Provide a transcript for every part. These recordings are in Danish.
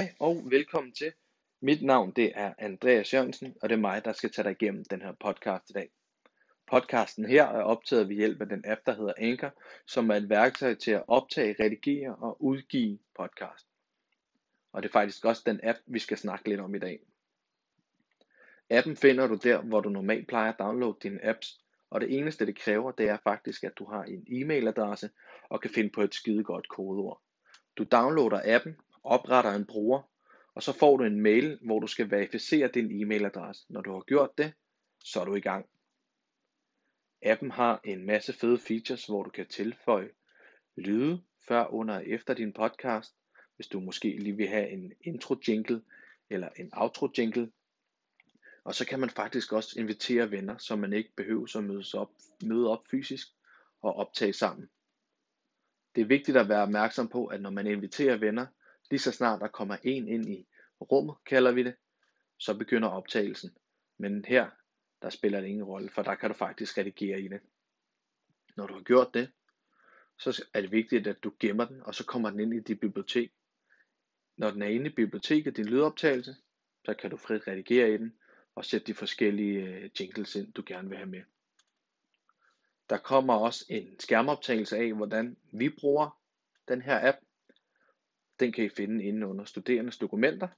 Hej og velkommen til. Mit navn det er Andreas Jørgensen, og det er mig, der skal tage dig igennem den her podcast i dag. Podcasten her er optaget ved hjælp af den app, der hedder Anchor, som er et værktøj til at optage, redigere og udgive podcast. Og det er faktisk også den app, vi skal snakke lidt om i dag. Appen finder du der, hvor du normalt plejer at downloade dine apps, og det eneste det kræver, det er faktisk, at du har en e-mailadresse og kan finde på et skidegodt kodeord. Du downloader appen, opretter en bruger, og så får du en mail, hvor du skal verificere din e-mailadresse. Når du har gjort det, så er du i gang. Appen har en masse fede features, hvor du kan tilføje lyde før, under og efter din podcast, hvis du måske lige vil have en intro jingle eller en outro jingle. Og så kan man faktisk også invitere venner, så man ikke behøver at mødes op, møde op fysisk og optage sammen. Det er vigtigt at være opmærksom på, at når man inviterer venner, lige så snart der kommer en ind i rummet, kalder vi det, så begynder optagelsen. Men her, der spiller det ingen rolle, for der kan du faktisk redigere i det. Når du har gjort det, så er det vigtigt, at du gemmer den, og så kommer den ind i dit bibliotek. Når den er inde i biblioteket, din lydoptagelse, så kan du frit redigere i den, og sætte de forskellige øh, jingles ind, du gerne vil have med. Der kommer også en skærmoptagelse af, hvordan vi bruger den her app. Den kan I finde inde under studerendes dokumenter.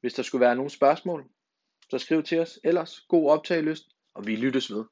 Hvis der skulle være nogle spørgsmål, så skriv til os. Ellers god optagelyst, og vi lyttes ved.